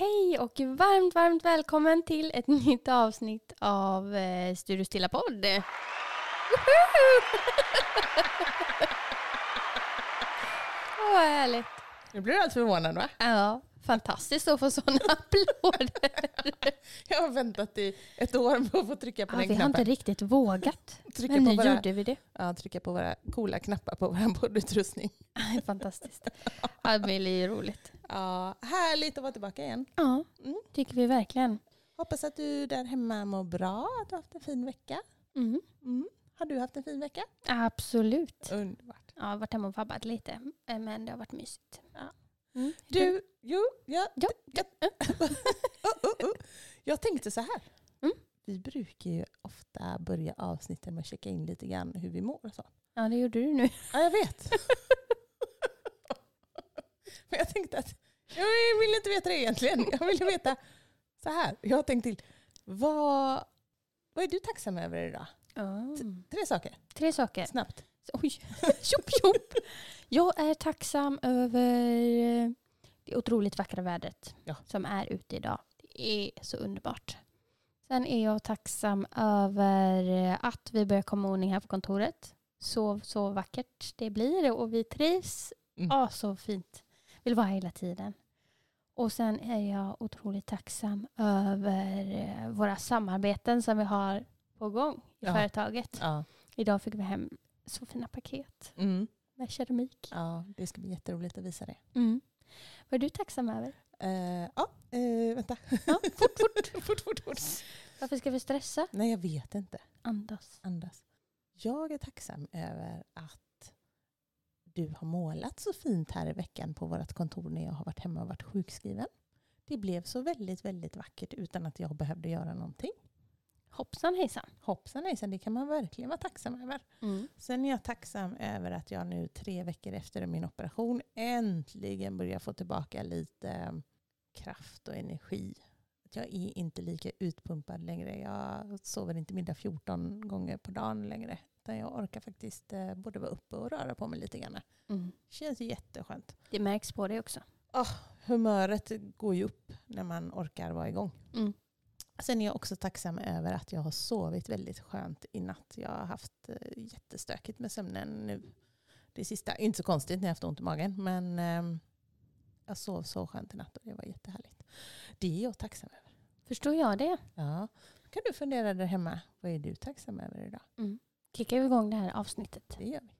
Hej och varmt, varmt välkommen till ett nytt avsnitt av eh, Studio Stilla podd. Åh, vad härligt. Nu blir du allt förvånad va? Ja, fantastiskt att få sådana applåder. Jag har väntat i ett år på att få trycka på Ja, den vi har inte knappen. riktigt vågat, Trycka men nu våra, gjorde vi det. ja, trycka på våra coola knappar på vår poddutrustning. Fantastiskt. Ja, det blir roligt. Ja, härligt att vara tillbaka igen. Ja, Mm. tycker vi verkligen. Hoppas att du där hemma mår bra, att du har haft en fin vecka. Mm. Mm. Har du haft en fin vecka? Absolut. Underbart. Ja, jag har varit hemma och vabbat lite, eh, men det har varit mysigt. Ja. Mm. Du, jo, ja, Ja, jag, oh, oh, oh. jag tänkte så här. Mm. Vi brukar ju ofta börja avsnitten med att checka in lite grann hur vi mår och så. Ja, det gjorde du nu. Ja, jag vet. Men jag tänkte att jag vill inte veta det egentligen. Jag vill veta så här. Jag har tänkt till. Vad, vad är du tacksam över idag? Tre saker, Tre saker. snabbt. Oj, tjopp tjopp. Jag är tacksam över eh, det otroligt vackra vädret Ja. som är ute idag. Det är så underbart. Sen är jag tacksam över eh, att vi börjar komma ordning här på kontoret. Så, så vackert det blir och vi trivs. Mm. Ja, så fint. Vill vara hela tiden. Och sen är jag otroligt tacksam över eh, våra samarbeten som vi har på gång i Ja. företaget. Ja. Idag fick vi hem så fina paket Mm. Med keramik. ja, det ska bli jätteroligt att visa det. Mm. Vad är du tacksam över? Uh, ja, eh, vänta. Ja, fort, fort. fort, fort, fort. Varför ska vi stressa? Nej, jag vet inte. Andas. Andas. Jag är tacksam över att du har målat så fint här i veckan på vårt kontor när jag har varit hemma och varit sjukskriven. Det blev så väldigt, väldigt vackert utan att jag behövde göra någonting. Hoppsan hejsan. Hoppsan hejsan, det kan man verkligen vara tacksam över. Mm. Sen är jag tacksam över att jag nu tre veckor efter min operation äntligen börjar få tillbaka lite eh, kraft och energi. Att jag är inte lika utpumpad längre. Jag sover inte middag 14 gånger på dagen längre. Utan jag orkar faktiskt eh, både vara uppe och röra på mig lite grann. Mm. Känns jätteskönt. Det märks på dig också. Humöret går ju upp när man orkar vara igång. Mm. Sen är jag också tacksam över att jag har sovit väldigt skönt i natt. Jag har haft eh, jättestökigt med sömnen nu. Det sista, inte så konstigt när jag har haft ont i magen, men eh, jag sov så skönt i natt och det var jättehärligt. Det är jag tacksam över. Förstår jag det? Ja. kan du fundera där hemma, vad är du tacksam över idag? Kickar vi igång det här avsnittet. Det gör vi.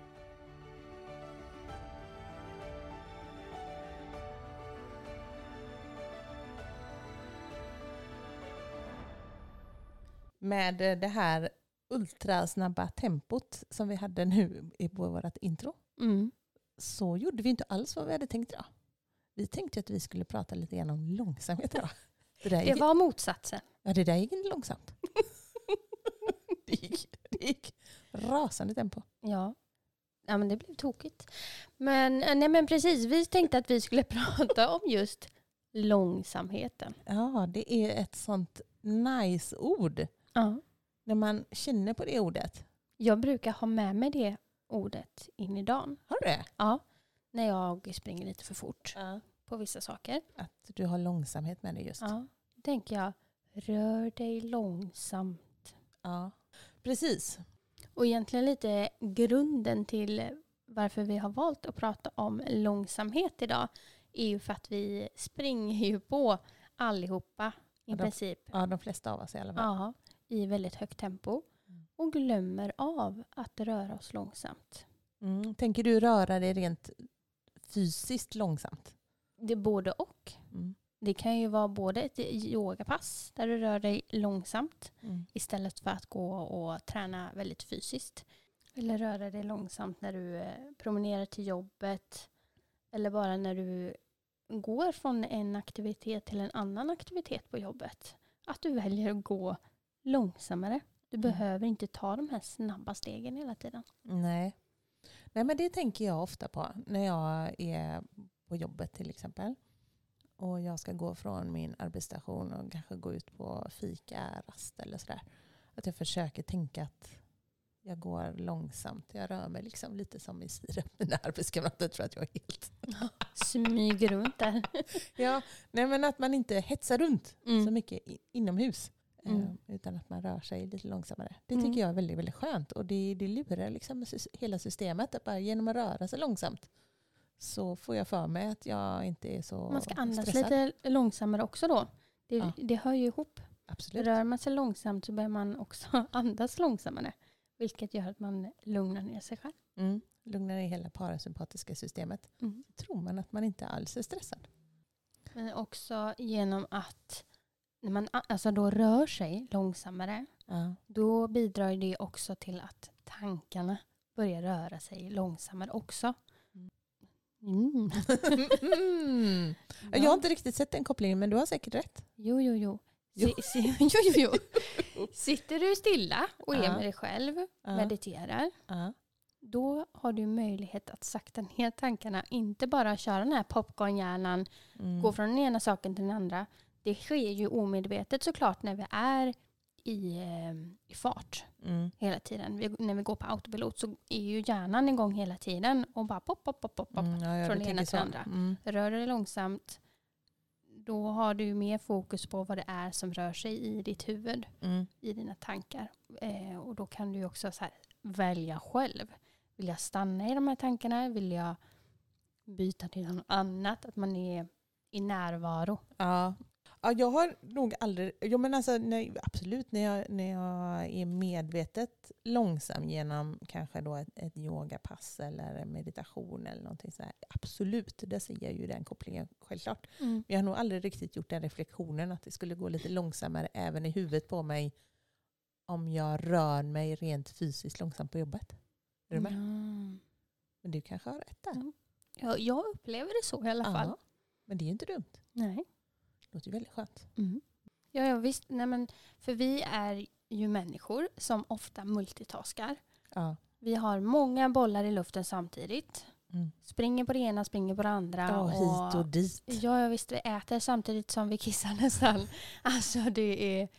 Med det här ultrasnabba tempot som vi hade nu i vårt intro Mm. så gjorde vi inte alls vad vi hade tänkt idag. Vi tänkte att vi skulle prata lite grann om långsamhet idag. Det Det gick, var motsatsen. ja, det där gick inte långsamt. det, gick, det gick rasande tempo. Ja. Ja men det blev tokigt. Men, eh, nej, men precis, vi tänkte att vi skulle prata om just långsamheten. Ja, det är ett sånt nice ord. Ja. När man känner på det ordet. Jag brukar ha med mig det ordet in i dagen. Har du det? Ja. När jag springer lite för fort på vissa saker. Att du har långsamhet med det just. Ja. Då tänker jag, rör dig långsamt. Ja. Precis. Och egentligen lite grunden till varför vi har valt att prata om långsamhet idag är ju för att vi springer ju på allihopa i Ja, de- princip. Ja, de flesta av oss i alla fall. Ja, i väldigt högt tempo. Och glömmer av att röra oss långsamt. Mm. Tänker du röra dig rent fysiskt långsamt? Det är både och. Mm. Det kan ju vara både ett yogapass där du rör dig långsamt Mm. istället för att gå och träna väldigt fysiskt. Eller röra dig långsamt när du eh, promenerar till jobbet. Eller bara när du går från en aktivitet till en annan aktivitet på jobbet. Att du väljer att gå långsammare. Du Mm. behöver inte ta de här snabba stegen hela tiden. Nej. Nej, men det tänker jag ofta på när jag är på jobbet till exempel. Och jag ska gå från min arbetsstation och kanske gå ut på fika, rast eller sådär. Att jag försöker tänka att jag går långsamt. Jag rör mig liksom lite som i sirap. Mina arbetskamrater tror att jag är helt... Smyger runt där. Ja, nej men att man inte hetsar runt så Mm. mycket i- inomhus. Mm. eh, Utan att man rör sig lite långsammare. Det Mm. tycker jag är väldigt, väldigt skönt. Och det, det lurar liksom hela systemet. Att bara genom att röra sig långsamt så får jag för mig att jag inte är så Man ska andas stressad. lite långsammare också då. Det, Ja. det hör ju ihop. Absolut. Rör man sig långsamt så börjar man också andas långsammare. Vilket gör att man lugnar ner sig själv. Mm. Lugnar ner hela parasympatiska systemet. Mm. Så tror man att man inte alls är stressad. Men också genom att när man alltså då rör sig långsammare Ja. då bidrar det också till att tankarna börjar röra sig långsammare också. Mm. Mm. Jag har inte riktigt sett den kopplingen men du har säkert rätt. Jo, jo, jo. Jo. Jo, jo, jo. Sitter du stilla och är Ja. med dig själv, mediterar, då har du möjlighet att sakta ner tankarna. Inte bara köra den här popcornhjärnan, Mm. gå från den ena saken till den andra. Det sker ju omedvetet såklart när vi är i, eh, i fart Mm. hela tiden. Vi, när vi går på autopilot så är ju hjärnan igång hela tiden och bara pop, pop, pop, pop, pop. Mm, ja, från det ena till så. andra. Mm. Rör dig långsamt, då har du mer fokus på vad det är som rör sig i ditt huvud, Mm. i dina tankar. Eh, och då kan du också så här, välja själv. Vill jag stanna i de här tankarna? Vill jag byta till något annat? Att man är i närvaro. Ja. Ja, jag har nog aldrig... Jo, men alltså, nej, absolut, när jag, när jag är medvetet långsam genom kanske då ett, ett yogapass eller meditation eller någonting så här. Absolut, där ser jag ju den kopplingen självklart. Men jag har nog aldrig riktigt gjort den reflektionen att det skulle gå lite långsammare även i huvudet på mig om jag rör mig rent fysiskt långsamt på jobbet. Är du med? Mm. Men du kanske har rätt där. Ja, jag upplever det så i alla fall. Ja, men det är ju inte dumt. Nej. Låter ju väldigt skönt. Mm. Ja, ja, visst. Nej, men, för vi är ju människor som ofta multitaskar. Ja. Vi har många bollar i luften samtidigt. Mm. Springer på det ena, springer på det andra. Ja, hit och dit. Ja, ja, visst. Vi äter samtidigt som vi kissar nästan. Alltså det är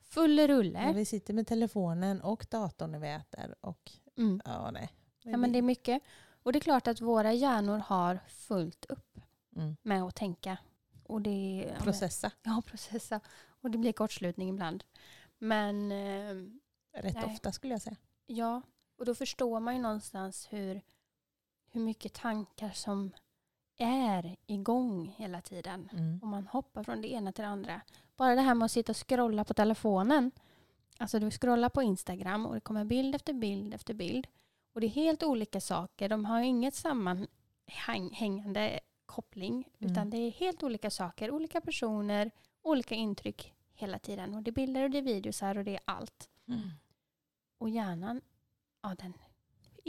full rulle. Ja, vi sitter med telefonen och datorn när vi äter. Och, Mm. ja, nej. Ja, men det är mycket. Och det är klart att våra hjärnor har fullt upp mm. med att tänka. Och det, Processa. Ja, processa. Och det blir kortslutning ibland. Men eh, Rätt Nej. ofta skulle jag säga. ja, och då förstår man ju någonstans hur, hur mycket tankar som är igång hela tiden. Mm. Och man hoppar från det ena till det andra. Bara det här med att sitta och scrolla på telefonen. Alltså du scrollar på Instagram och det kommer bild efter bild efter bild. Och det är helt olika saker. De har inget sammanhängande koppling. Mm. Utan det är helt olika saker, olika personer, olika intryck hela tiden. Och det är bilder och det är videos här och det är allt. Mm. Och hjärnan, ja den är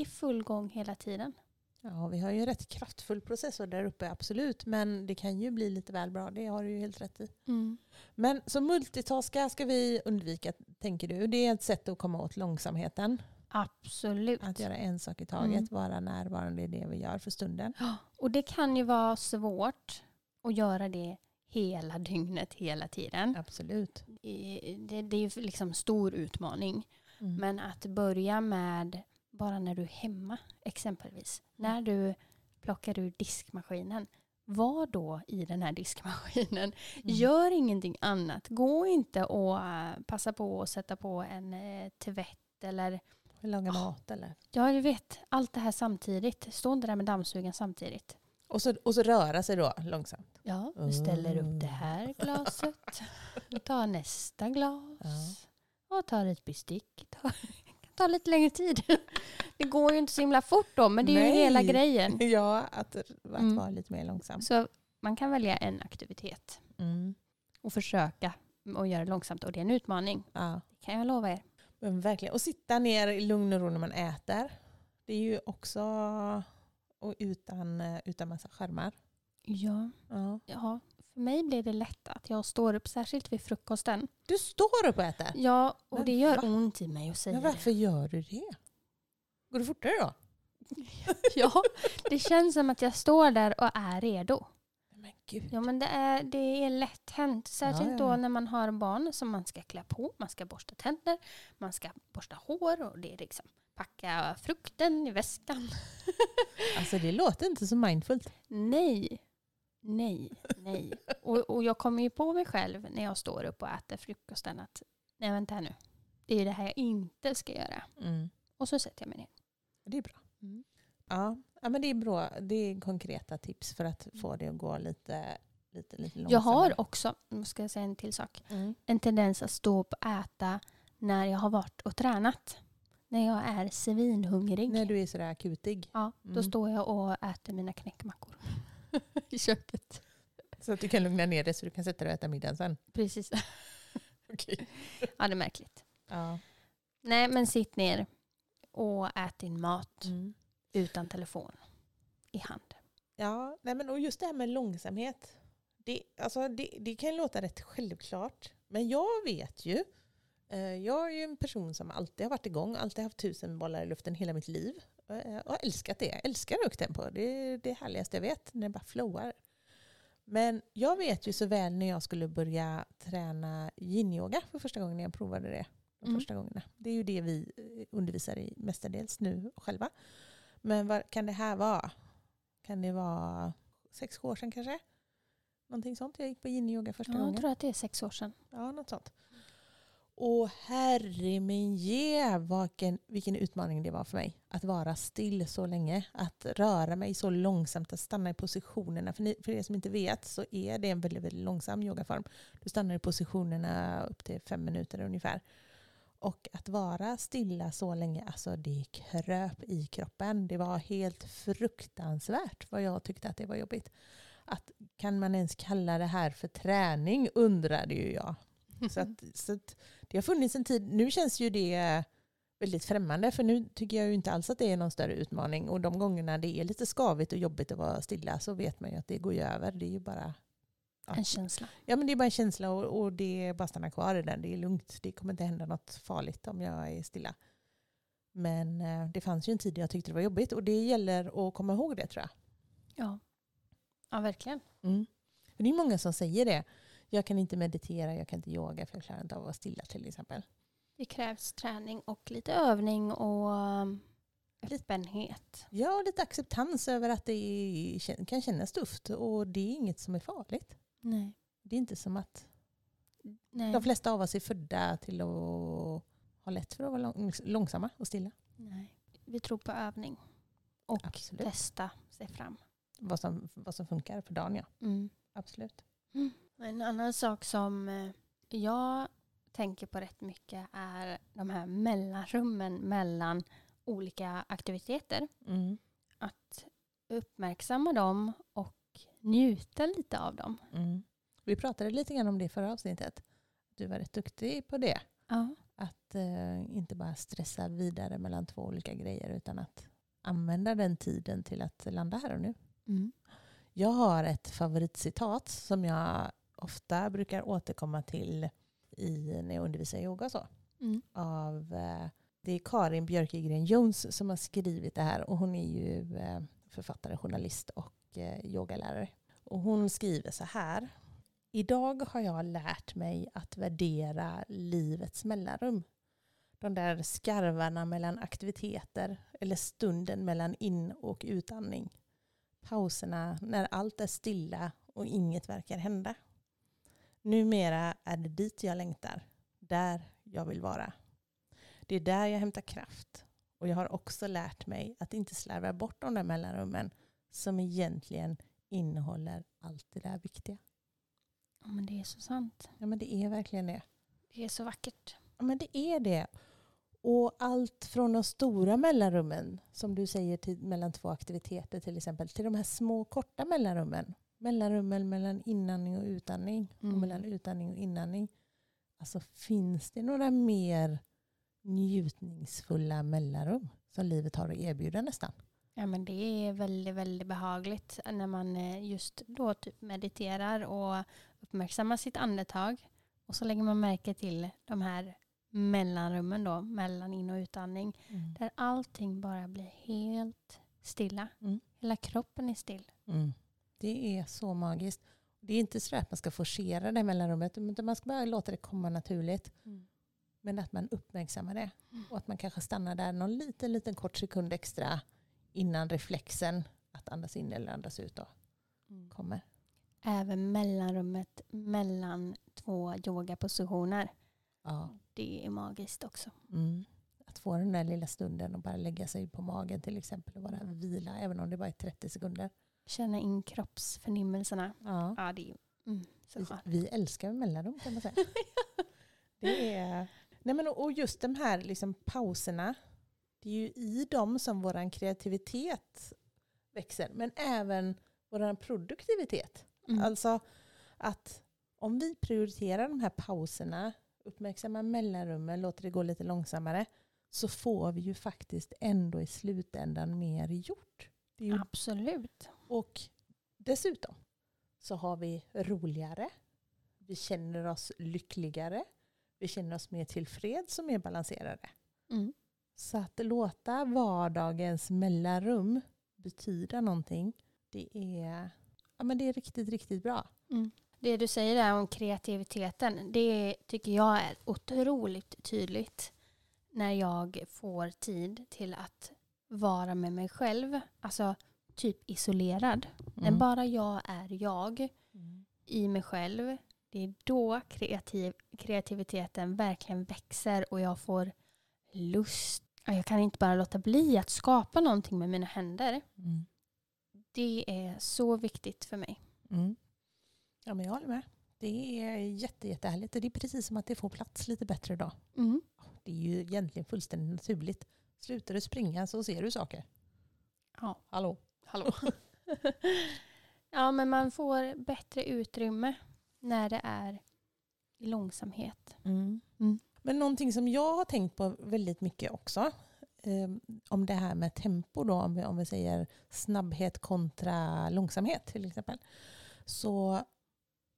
i full gång hela tiden. Ja, vi har ju en rätt kraftfull processor där uppe, absolut. Men det kan ju bli lite väl bra, det har du ju helt rätt i. Men så multitaska ska vi undvika, tänker du? Det är ett sätt att komma åt långsamheten. Absolut. Att göra en sak i taget, Mm. vara närvarande i det vi gör för stunden. Och det kan ju vara svårt att göra det hela dygnet, hela tiden. Absolut. Det, det är ju liksom stor utmaning. Mm. Men att börja med bara när du är hemma exempelvis. När du plockar ur diskmaskinen. Var då i den här diskmaskinen. Mm. Gör ingenting annat. Gå inte och eh, passa på att sätta på en eh, tvätt eller Laga mat eller? ja, du vet allt det här samtidigt. Stå inte där med dammsugaren samtidigt. Och så, och så röra sig då långsamt. Ja, du ställer upp det här glaset. Du tar nästa glas. Ja. Och tar ett bestick. Det kan ta lite längre tid. Det går ju inte så himla fort då, men det är ju Nej. hela grejen. Ja, att, att Mm. vara lite mer långsam. Så man kan välja en aktivitet Mm. och försöka och göra det långsamt. Och det är en utmaning, Ja. det kan jag lova er. Men verkligen. Och sitta ner i lugn och ro när man äter. Det är ju också och utan, eh, utan massa skärmar. Ja. Ja. ja, för mig blir det lätt att jag står upp, särskilt vid frukosten. Du står upp och äter? Ja, och Men det gör va? ont i mig att säga Men varför gör du det? Går det fortare då? det. Ja, det känns som att jag står där och är redo. Gud. Ja, men det är, det är lätt hänt. Särskilt Ja, ja, då när man har barn som man ska klä på, man ska borsta tänder, man ska borsta hår och det är liksom packa frukten i väskan. Alltså det låter inte så mindfullt. Nej, nej, nej. Och, och jag kommer ju på mig själv när jag står upp och äter frukosten att nej vänta här nu. Det är det här jag inte ska göra. Mm. Och så sätter jag mig ner. Det är bra. Ja. Ja, men det är bra. Det är konkreta tips för att få det att gå lite, lite, lite långsammare. Jag har också, ska jag säga en till sak, Mm. en tendens att stå upp och äta när jag har varit och tränat. När jag är svinhungrig. När du är sådär akutig. Ja, då Mm. står jag och äter mina knäckmackor i köket. Så att du kan lugna ner dig så du kan sätta dig och äta middagen sen. Precis. Okej. Ja, det är märkligt. Ja. Nej, men sitt ner och ät din mat Mm. Utan telefon i hand. Ja, nej men och just det här med långsamhet. Det, alltså det, det kan låta rätt självklart. Men jag vet ju. Eh, jag är ju en person som alltid har varit igång. Alltid haft tusen bollar i luften hela mitt liv. Eh, och älskat det. Jag älskar högt tempo. Det är det härligaste jag vet. När det bara flowar. Men jag vet ju så väl när jag skulle börja träna yin-yoga för första gången när jag provade det. De Mm. första gångerna. Det är ju det vi eh, undervisar i mestadels nu själva. Men vad kan det här vara? Kan det vara sex år sedan kanske? Någonting sånt. Jag gick på yin-yoga första Ja, jag gången. tror att det är sex år sedan. Ja, något sånt. Och herre min ge, vilken, vilken utmaning det var för mig. Att vara still så länge. Att röra mig så långsamt, att stanna i positionerna. För, ni, för er som inte vet så är det en väldigt, väldigt långsam yogaform. Du stannar i positionerna upp till fem minuter ungefär. Och att vara stilla så länge, alltså det kröp i kroppen. Det var helt fruktansvärt vad jag tyckte att det var jobbigt. Att, kan man ens kalla det här för träning undrade ju jag. Så, att, så att det har funnits en tid. Nu känns ju det väldigt främmande för nu tycker jag ju inte alls att det är någon större utmaning. Och de gångerna det är lite skavigt och jobbigt att vara stilla så vet man ju att det går ju över. Det är ju bara, ja. En känsla. Ja men det är bara en känsla och, och det är bara stanna kvar i den. Det är lugnt. Det kommer inte hända något farligt om jag är stilla. Men eh, det fanns ju en tid jag tyckte det var jobbigt och det gäller att komma ihåg det tror jag. Ja. ja, verkligen. Mm. Det är många som säger det. Jag kan inte meditera, jag kan inte yoga för jag klarar inte av att vara stilla till exempel. Det krävs träning och lite övning och um, öppenhet. Ja, och lite acceptans över att det kan kännas tufft och det är inget som är farligt. Nej. Det är inte som att Nej. de flesta av oss är födda till att ha lätt för att vara lång, långsamma och stilla. Nej. Vi tror på övning och Absolut. testa sig fram. Vad som, vad som funkar för dagen, ja. Mm. Absolut. En annan sak som eh, jag tänker på rätt mycket är de här mellanrummen mellan olika aktiviteter. Mm. Att uppmärksamma dem och njuta lite av dem. Mm. Vi pratade lite grann om det i förra avsnittet. Du var rätt duktig på det. Ja. Att eh, inte bara stressa vidare mellan två olika grejer utan att använda den tiden till att landa här och nu. Mm. Jag har ett favoritcitat som jag ofta brukar återkomma till i, när jag undervisar yoga. Så. Mm. Av, eh, det är Karin Björkegren Jones som har skrivit det här och hon är ju eh, författare, journalist och Eh, yogalärare. Och hon skriver så här. Idag har jag lärt mig att värdera livets mellanrum. De där skarvarna mellan aktiviteter eller stunden mellan in och utandning pauserna när allt är stilla och inget verkar hända. Numera är det dit jag längtar, där jag vill vara. Det är där jag hämtar kraft. Och jag har också lärt mig att inte slarva bort de där mellanrummen som egentligen innehåller allt det där viktiga. Ja, men det är så sant. Ja men det är verkligen det. Det är så vackert. Ja men det är det. Och allt från de stora mellanrummen, som du säger, till, mellan två aktiviteter till exempel, till de här små korta mellanrummen. Mellanrummen mellan inandning och utandning Mm. och mellan utandning och inandning. Alltså finns det några mer njutningsfulla mellanrum som livet har att erbjuda nästan? Ja, men det är väldigt, väldigt behagligt när man eh, just då typ mediterar och uppmärksammar sitt andetag. Och så lägger man märke till de här mellanrummen då, mellan in och utandning. Mm. Där allting bara blir helt stilla. Mm. Hela kroppen är still. Mm. Det är så magiskt. Det är inte så att man ska forcera det mellanrummet, utan man ska bara låta det komma naturligt. Men att man uppmärksammar det. Mm. Och att man kanske stannar där någon liten, liten kort sekund extra innan reflexen att andas in eller andas ut då kommer. Även mellanrummet mellan två yogapositioner. Ja. Det är magiskt också. Mm. Att få den där lilla stunden och bara lägga sig på magen till exempel och bara Mm. vila, även om det bara är 30 sekunder. Känna in kroppsförnimmelserna. Ja. Ja, det är mm, så Vi, vi älskar mellanrum kan man säga. det är, nej men, och just de här liksom pauserna, det är ju i dem som vår kreativitet växer, men även vår produktivitet. Mm. Alltså att om vi prioriterar de här pauserna, uppmärksammar mellanrummen, låter det gå lite långsammare, så får vi ju faktiskt ändå i slutändan mer gjort. Absolut. och dessutom så har vi roligare, vi känner oss lyckligare, vi känner oss mer tillfreds och mer balanserade. Mm. Så att låta vardagens mellanrum betyda någonting, det är, ja, men det är riktigt, riktigt bra. Det du säger där om kreativiteten, det tycker jag är otroligt tydligt när jag får tid till att vara med mig själv. Alltså typ isolerad. När Mm. bara jag är jag Mm. i mig själv. Det är då kreativ, kreativiteten verkligen växer och jag får lust. Ja, Jag kan inte bara låta bli att skapa någonting med mina händer. Mm. Det är så viktigt för mig. Mm. Ja, men jag håller med. Det är jätte, jättehärligt. Det är precis som att det får plats lite bättre då. Mm. Det är ju egentligen fullständigt naturligt. Slutar du springa så ser du saker. Ja. Hallå? Hallå. ja, men man får bättre utrymme när det är långsamhet. Mm. Men någonting som jag har tänkt på väldigt mycket också, eh, om det här med tempo då, om vi, om vi säger snabbhet kontra långsamhet till exempel, så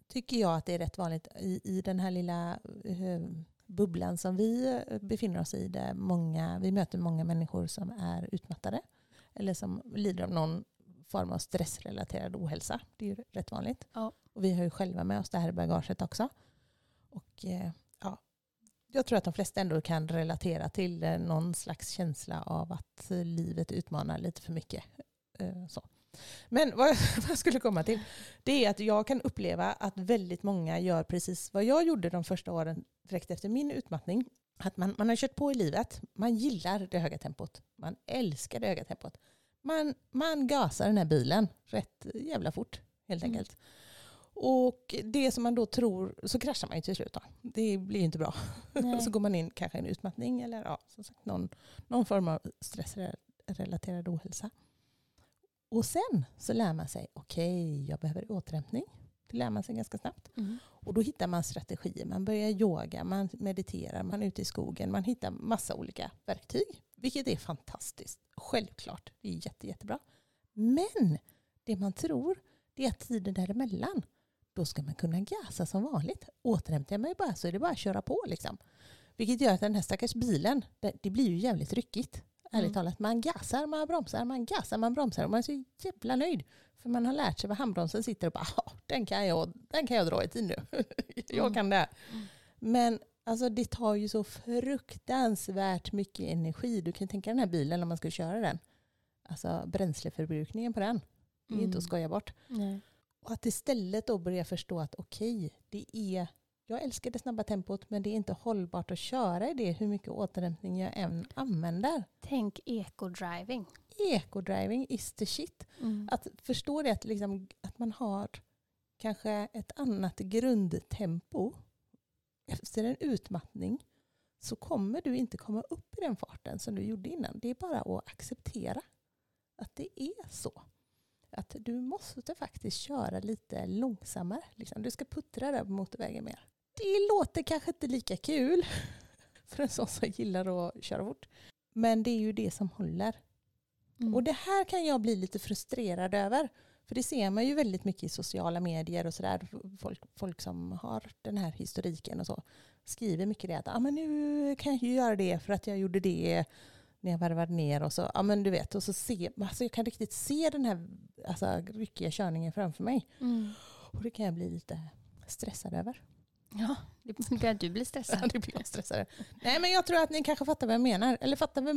tycker jag att det är rätt vanligt i, i den här lilla eh, bubblan som vi eh, befinner oss i, där många, vi möter många människor som är utmattade eller som lider av någon form av stressrelaterad ohälsa. Det är ju rätt vanligt. Ja. Och vi har ju själva med oss det här i bagaget också. Och eh, jag tror att de flesta ändå kan relatera till eh, någon slags känsla av att livet utmanar lite för mycket. Eh, Så. Men vad jag, skulle komma till, det är att jag kan uppleva att väldigt många gör precis vad jag gjorde de första åren direkt efter min utmattning. Att man, man har kört på i livet, man gillar det höga tempot, man älskar det höga tempot. Man, man gasar den här bilen rätt jävla fort helt Mm. Och det som man då tror, så kraschar man ju till slut. Då. Det blir ju inte bra. Så går man in kanske i en utmattning eller ja, som sagt, någon, någon form av stressrelaterad ohälsa. Och sen så lär man sig, okej, jag behöver återhämtning. Det lär man sig ganska snabbt. Mm. Och då hittar man strategier. Man börjar yoga, man mediterar, man är ute i skogen. Man hittar massa olika verktyg. Vilket är fantastiskt. Självklart, det är jätte, jättebra. Men det man tror, det är att tiden däremellan, då ska man kunna gasa som vanligt. Återhämtar jag mig bara så är det bara att köra på. Liksom. Vilket gör att den här stackars bilen, det, det blir ju jävligt ryckigt. Ärligt Mm. talat. Man gasar, man bromsar, man gasar, man bromsar. Och man är så jävla nöjd. För man har lärt sig var handbromsen sitter och bara, "Ja, den kan jag, den kan jag dra i tid nu. jag Mm. kan det här. Mm. Men alltså, det tar ju så fruktansvärt mycket energi. Du kan tänka den här bilen om man ska köra den. Alltså bränsleförbrukningen på den. Det är ju inte att Mm. skoja bort. Nej. Och att istället då börja förstå att okej, det är, jag älskar det snabba tempot men det är inte hållbart att köra i det hur mycket återhämtning jag än använder. Tänk eco-driving. Eco-driving is the shit. Mm. Att förstå det att, liksom, att man har kanske ett annat grundtempo efter en utmattning så kommer du inte komma upp i den farten som du gjorde innan. Det är bara att acceptera att det är så. Att du måste faktiskt köra lite långsammare. Liksom. Du ska puttra där på motorvägen mer. Det låter kanske inte lika kul för en sån som gillar att köra fort. Men det är ju det som håller. Mm. Och det här kan jag bli lite frustrerad över. För det ser man ju väldigt mycket i sociala medier och sådär. Folk, folk som har den här historiken och så skriver mycket det att ah, men nu kan jag ju göra det för att jag gjorde det när jag varvade ner och så, ja men du vet, och så se, alltså jag kan riktigt se den här alltså, ryckiga körningen framför mig. Mm. Och det kan jag bli lite stressad över. Ja, det att du blir Ja, stressad. det blir jag stressad. Nej men jag tror att ni kanske fattar vad jag menar. Eller fattar vad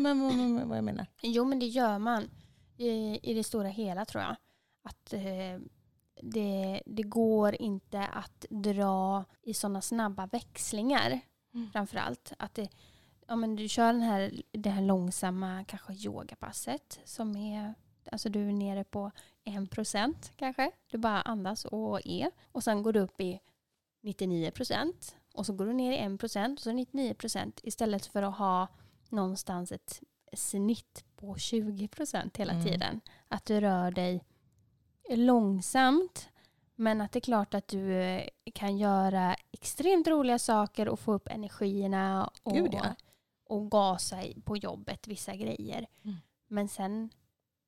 jag menar. Jo, men det gör man i, i det stora hela tror jag. Att eh, det, det går inte att dra i sådana snabba växlingar. Mm. Framförallt. Att det, ja, men du kör den här, det här långsamma kanske yogapasset som är Alltså du är nere på en procent kanske. Du bara andas och är. Och sen går du upp i 99 procent. Och så går du ner i en procent och så 99 procent. Istället för att ha någonstans ett snitt på 20 procent hela Mm. tiden. Att du rör dig långsamt. Men att det är klart att du eh, kan göra extremt roliga saker och få upp energierna och, Gud, ja. Och gasa på jobbet vissa grejer. Mm. Men sen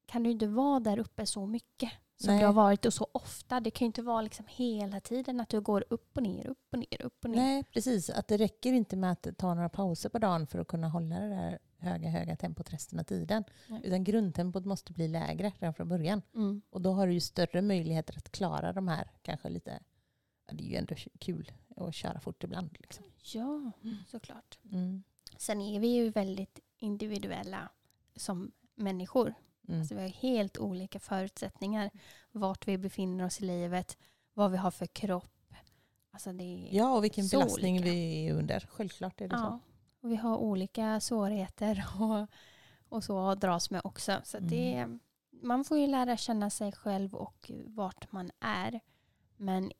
kan du inte vara där uppe så mycket som Nej. du har varit och så ofta. Det kan ju inte vara liksom hela tiden att du går upp och ner, upp och ner, upp och ner. Nej, precis. Att det räcker inte med att ta några pauser på dagen för att kunna hålla det där höga, höga tempot resten av tiden. Nej. Utan grundtempot måste bli lägre redan från början. Mm. Och då har du ju större möjligheter att klara de här kanske lite... Ja, det är ju ändå kul att köra fort ibland. Liksom. Ja, såklart. Mm. Sen är vi ju väldigt individuella som människor. Mm. Alltså vi har helt olika förutsättningar. Vart vi befinner oss i livet, vad vi har för kropp. Alltså Ja, och vilken Så belastning olika. vi är under. Självklart är det så. ja. Och vi har olika svårigheter och, och så att dras med också. Så att det, Mm. man får ju lära känna sig själv och vart man är. Men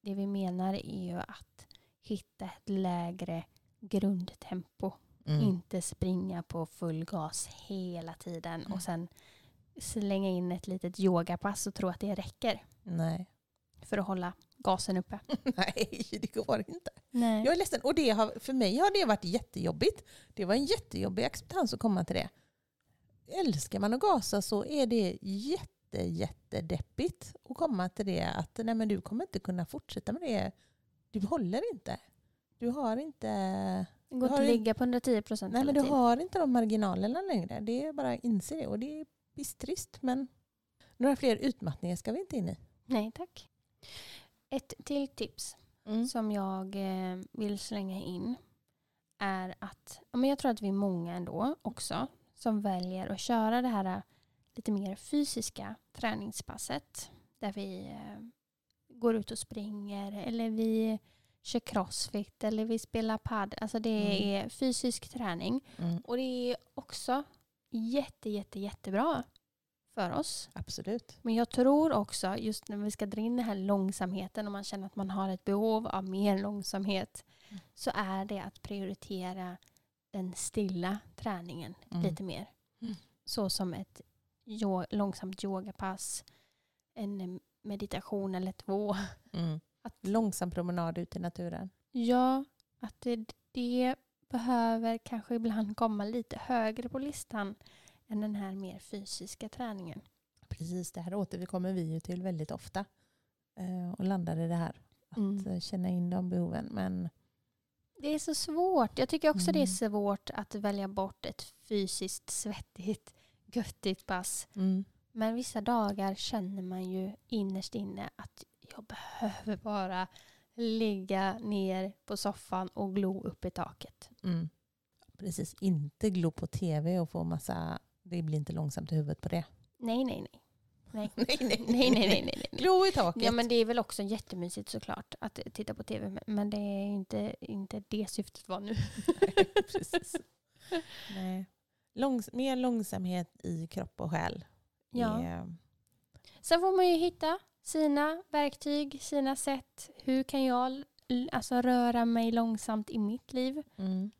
det vi menar är ju att hitta ett lägre grundtempo. Mm. Inte springa på full gas hela tiden Mm. och sen slänga in ett litet yogapass och tro att det räcker Nej. för att hålla gasen uppe. Nej, det går inte. Nej. Jag är ledsen. Och det har, för mig har det varit jättejobbigt. Det var en jättejobbig acceptans att komma till det. Älskar man att gasa så är det jätte, jättedeppigt att komma till det att nej, men du kommer inte kunna fortsätta med det. Du håller inte. Du har inte, Det går inte att ligga på 110 procent nej, men du tiden. har inte de marginalerna längre. Det är bara att inse det. Och det är pisstrist. Men några fler utmattningar ska vi inte in i. Nej tack. Ett till tips Mm. som jag eh, vill slänga in är att men jag tror att vi är många ändå också som väljer att köra det här eh, lite mer fysiska träningspasset där vi eh, går ut och springer eller vi kör crossfit eller vi spelar pad. Alltså det är fysisk träning Mm. och det är också jätte, jätte, jättebra för oss. Absolut. Men jag tror också, just när vi ska dra in den här långsamheten och man känner att man har ett behov av mer långsamhet, Mm. så är det att prioritera den stilla träningen Mm. lite mer. Mm. Så som ett långsamt yogapass, en meditation eller två. Mm. Att, Långsam promenad ut i naturen. ja, att det, det behöver kanske ibland komma lite högre på listan än den här mer fysiska träningen. Precis, det här återkommer vi ju till väldigt ofta. Eh, och landar i det här. Att Mm. eh, känna in de behoven. Men Det är så svårt. Jag tycker också det är Mm. svårt att välja bort ett fysiskt svettigt, göttigt pass. mm, Men vissa dagar känner man ju innerst inne att jag behöver bara ligga ner på soffan och glo upp i taket. mm. precis, inte glo på tv och få massa... Det blir inte långsamt i huvudet på det. Nej, nej, nej. Nej, nej, nej, nej, nej, nej, nej, nej. Glo i taket. Ja, men det är väl också jättemysigt såklart att titta på tv. men- det är inte, inte det syftet var nu. precis. Nej. Långs mer långsamhet i kropp och själ. Ja. är- Sen får man ju hitta sina verktyg, sina sätt. Hur kan jag alltså, röra mig långsamt i mitt liv? Mm.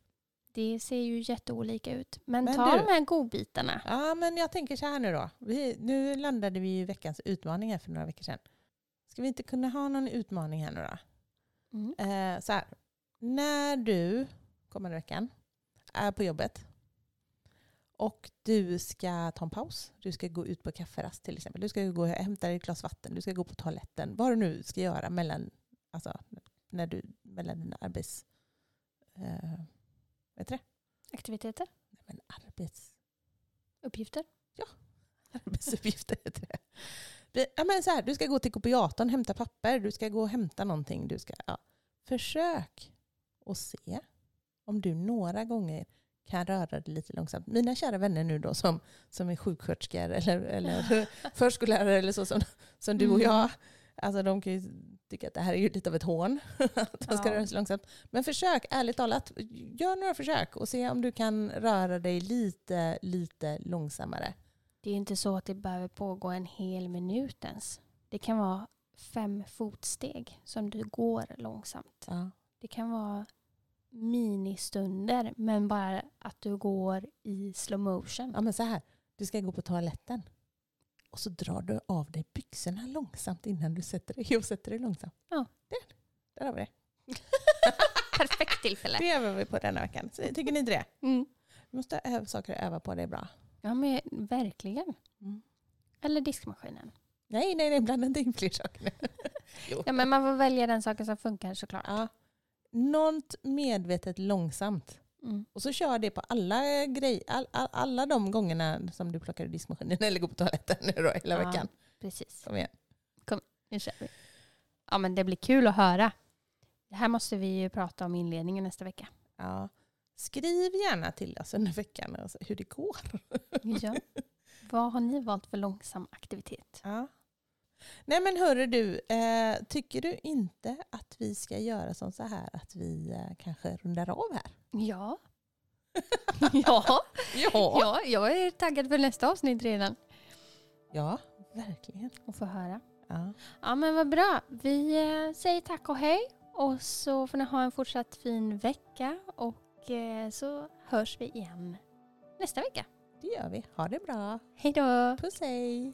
Det ser ju jätteolika ut. Men, Men ta du- de här godbitarna. Ja, men jag tänker så här nu då. Vi, nu landade vi i veckans utmaning här för några veckor sedan. Ska vi inte kunna ha någon utmaning här nu då? Mm. Eh, så här. När du kommande veckan är på jobbet och du ska ta en paus. Du ska gå ut på kafferast till exempel. Du ska gå och hämta dig ett glas vatten. Du ska gå på toaletten. Vad du nu ska göra mellan, alltså, när du, mellan dina arbets... Eh, vet du det? Aktiviteter? Nej, men arbets, Uppgifter? arbetsuppgifter heter det. Ja, men så här, du ska gå till kopiatorn, hämta papper. Du ska gå och hämta någonting. Du ska, ja. Försök att se om du några gånger kan röra dig lite långsamt. Mina kära vänner nu då som, som är sjuksköterskor eller, eller förskollärare eller så som, som du och Mm. jag. Alltså de kan ju tycka att det här är ju lite av ett hån. Att man ska Ja. röra sig långsamt. Men försök, ärligt talat, gör några försök och se om du kan röra dig lite, lite långsammare. Det är inte så att det behöver pågå en hel minut ens. Det kan vara fem fotsteg som du går långsamt. Ja. Det kan vara ministunder men bara att du går i slow motion. ja men så här, du ska gå på toaletten. Och så drar du av dig byxorna långsamt innan du sätter dig. Jo, sätter dig långsamt. Ja. Där, där har vi det. Perfekt tillfälle. Det övar vi på denna veckan. Så, tycker ni inte det? Mm. Du måste öva saker att öva på, det är bra. Ja men verkligen. Mm. Eller diskmaskinen. Nej, nej, nej, blanda inte in fler saker nu. Ja men man får välja den saken som funkar såklart. Ja. Något medvetet långsamt. Mm. Och så kör det på alla, grej, all, all, alla de gångerna som du plockar ur diskmaskinen eller går på toaletten nu då, hela Ja. veckan. Precis. Kom igen. Nu kör vi. Ja men det blir kul att höra. Det här måste vi ju prata om i inledningen nästa vecka. Ja. Skriv gärna till oss under veckan hur det går. Ja. Vad har ni valt för långsam aktivitet? Ja. Nej men hörru du, eh, tycker du inte att vi ska göra som så här att vi eh, kanske rundar av här? Ja. ja. Ja. ja, jag är taggad för nästa avsnitt redan. Ja, verkligen. Och få höra. Ja. Ja men vad bra. Vi eh, säger tack och hej. Och så får ni ha en fortsatt fin vecka. Och eh, så hörs vi igen nästa vecka. Det gör vi. Ha det bra. Hej då! Puss hej.